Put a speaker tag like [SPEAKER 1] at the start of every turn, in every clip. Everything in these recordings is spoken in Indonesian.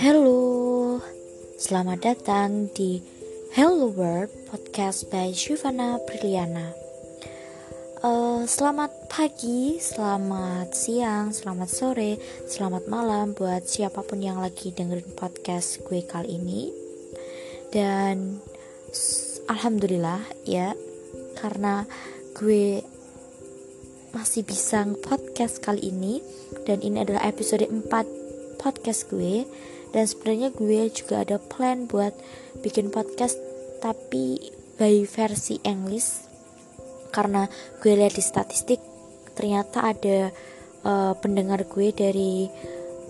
[SPEAKER 1] Halo, selamat datang di Hello World Podcast by Shivana Priliana. Uh, selamat pagi, selamat siang, selamat sore, selamat malam buat siapa pun yang lagi dengerin podcast gue kali ini. Dan alhamdulillah ya, karena gue masih bisa podcast kali ini. Dan ini adalah episode 4 podcast gue. Dan sebenarnya gue juga ada plan buat bikin podcast tapi by versi English. Karena gue lihat di statistik ternyata ada uh, pendengar gue dari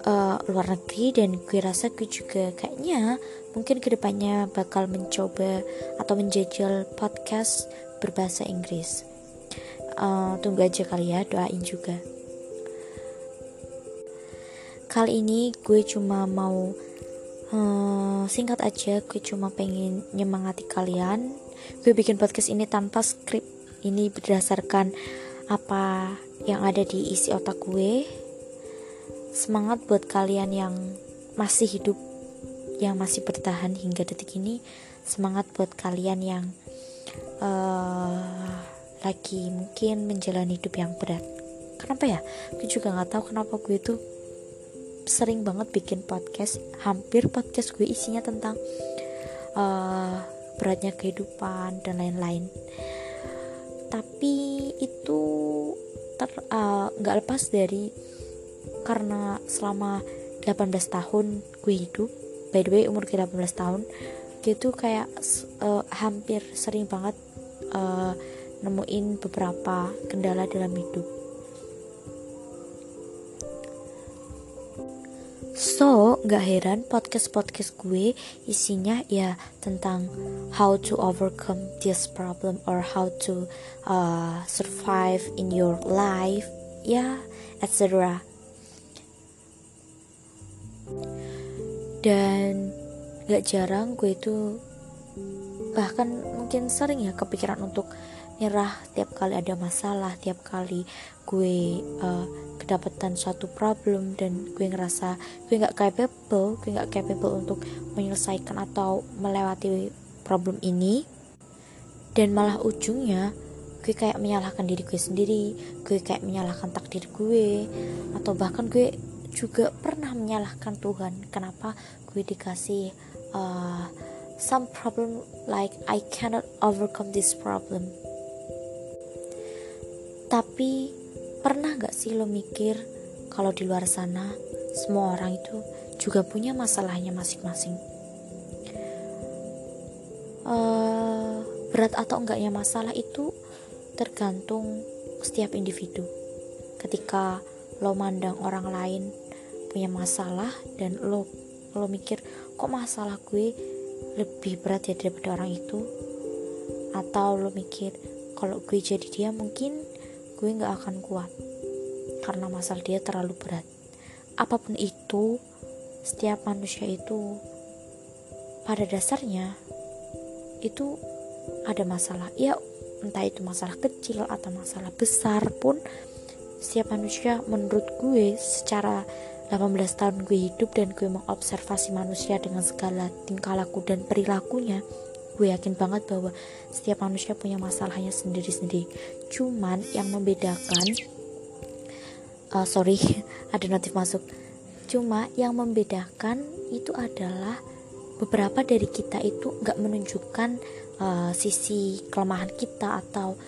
[SPEAKER 1] uh, luar negeri. Dan gue rasa gue juga kayaknya mungkin ke depannya bakal mencoba atau menjajal podcast berbahasa Inggris uh, tunggu aja kali ya doain juga Kali ini gue cuma mau uh, singkat aja, gue cuma pengen nyemangati kalian. Gue bikin podcast ini tanpa skrip. Ini berdasarkan apa yang ada di isi otak gue. Semangat buat kalian yang masih hidup, yang masih bertahan hingga detik ini. Semangat buat kalian yang uh, lagi mungkin menjalani hidup yang berat. Kenapa ya? Gue juga nggak tahu kenapa gue tuh sering banget bikin podcast hampir podcast gue isinya tentang uh, beratnya kehidupan dan lain-lain tapi itu ter eh, nggak uh, lepas dari karena selama 18 tahun gue hidup by the way umur gue 18 tahun gitu kayak uh, hampir sering banget uh, nemuin beberapa kendala dalam hidup So, gak heran podcast-podcast gue isinya ya tentang how to overcome this problem or how to uh, survive in your life, ya, etc. Dan gak jarang gue itu bahkan mungkin sering ya kepikiran untuk nyerah tiap kali ada masalah, tiap kali gue uh, kedapatan suatu problem dan gue ngerasa gue nggak capable gue nggak capable untuk menyelesaikan atau melewati problem ini. Dan malah ujungnya gue kayak menyalahkan diri gue sendiri gue kayak menyalahkan takdir gue atau bahkan gue juga pernah menyalahkan Tuhan. Kenapa? Gue dikasih uh, some problem like I cannot overcome this problem tapi Pernah gak sih lo mikir kalau di luar sana semua orang itu juga punya masalahnya masing-masing? Uh, berat atau enggaknya masalah itu tergantung setiap individu. Ketika lo mandang orang lain punya masalah dan lo lo mikir kok masalah gue lebih berat ya daripada orang itu atau lo mikir kalau gue jadi dia mungkin gue gak akan kuat karena masalah dia terlalu berat. Apa pun itu setiap manusia itu pada dasarnya itu ada masalah. Ya entah itu masalah kecil atau masalah besar pun setiap manusia menurut gue secara 18 tahun gue hidup dan gue mengobservasi manusia dengan segala tingkah laku dan perilakunya gue yakin banget bahwa setiap manusia punya masalahnya sendiri-sendiri. Cuman yang membedakan uh, sorry ada notif masuk. Cuma yang membedakan itu adalah beberapa dari kita itu nggak menunjukkan uh, sisi kelemahan kita atau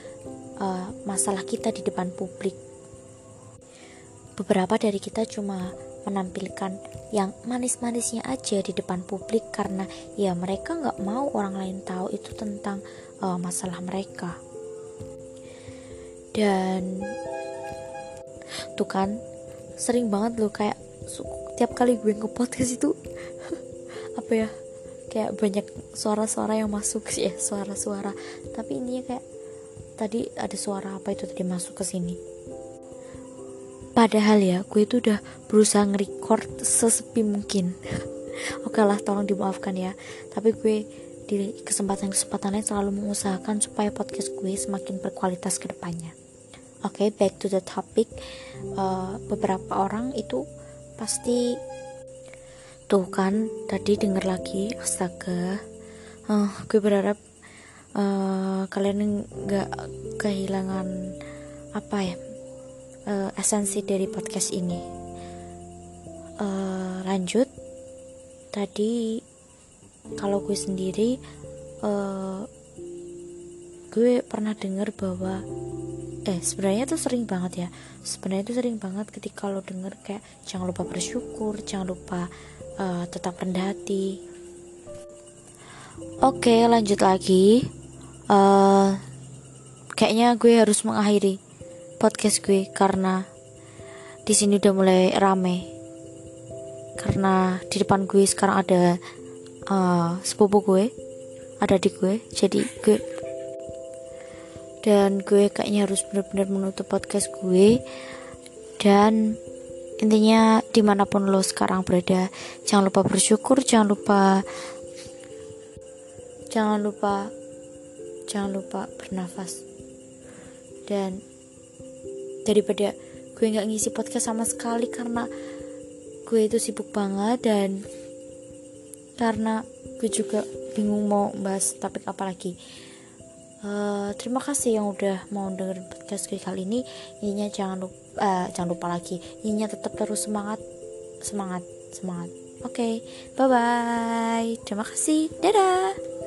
[SPEAKER 1] uh, masalah kita di depan publik. Beberapa dari kita cuma menampilkan yang manis-manisnya aja di depan publik karena ya mereka nggak mau orang lain tahu itu tentang uh, masalah mereka. Dan tuh kan sering banget loh kayak tiap kali gue nge-podcast itu apa ya kayak banyak suara-suara yang masuk sih ya suara-suara. Tapi ini kayak tadi ada suara apa itu tadi masuk ke sini Padahal ya, gue itu udah berusaha nge-record sesepi mungkin. Oke lah, tolong dimaafkan ya. Tapi gue di kesempatan-kesempatan lain selalu mengusahakan supaya podcast gue semakin berkualitas ke depannya. Oke, okay, back to the topic. Uh, beberapa orang itu pasti tuh kan tadi denger lagi astaga. Uh, gue berharap uh, kalian nggak kehilangan apa ya uh, esensi dari podcast ini. Uh, lanjut. Tadi kalau gue sendiri uh, gue pernah denger bahwa eh sebenarnya tuh sering banget ya. Sebenarnya itu sering banget ketika lo denger kayak jangan lupa bersyukur jangan lupa uh, tetap rendah hati. Oke lanjut lagi. Uh, kayaknya gue harus mengakhiri podcast gue karena di sini udah mulai rame. Karena di depan gue sekarang ada uh, sepupu gue ada di gue jadi gue dan gue kayaknya harus benar-benar menutup podcast gue. Dan intinya di mana pun lo sekarang berada jangan lupa bersyukur jangan lupa jangan lupa jangan lupa bernafas. Dan daripada gue nggak ngisi podcast sama sekali karena gue itu sibuk banget dan karena gue juga bingung mau bahas topik apa lagi Uh, terima kasih yang udah mau dengerin podcast gue kali ini. Intinya jangan lupa uh, jangan lupa lagi. Intinya tetap terus semangat, semangat, semangat. Oke, okay, bye bye. Terima kasih. Dadah.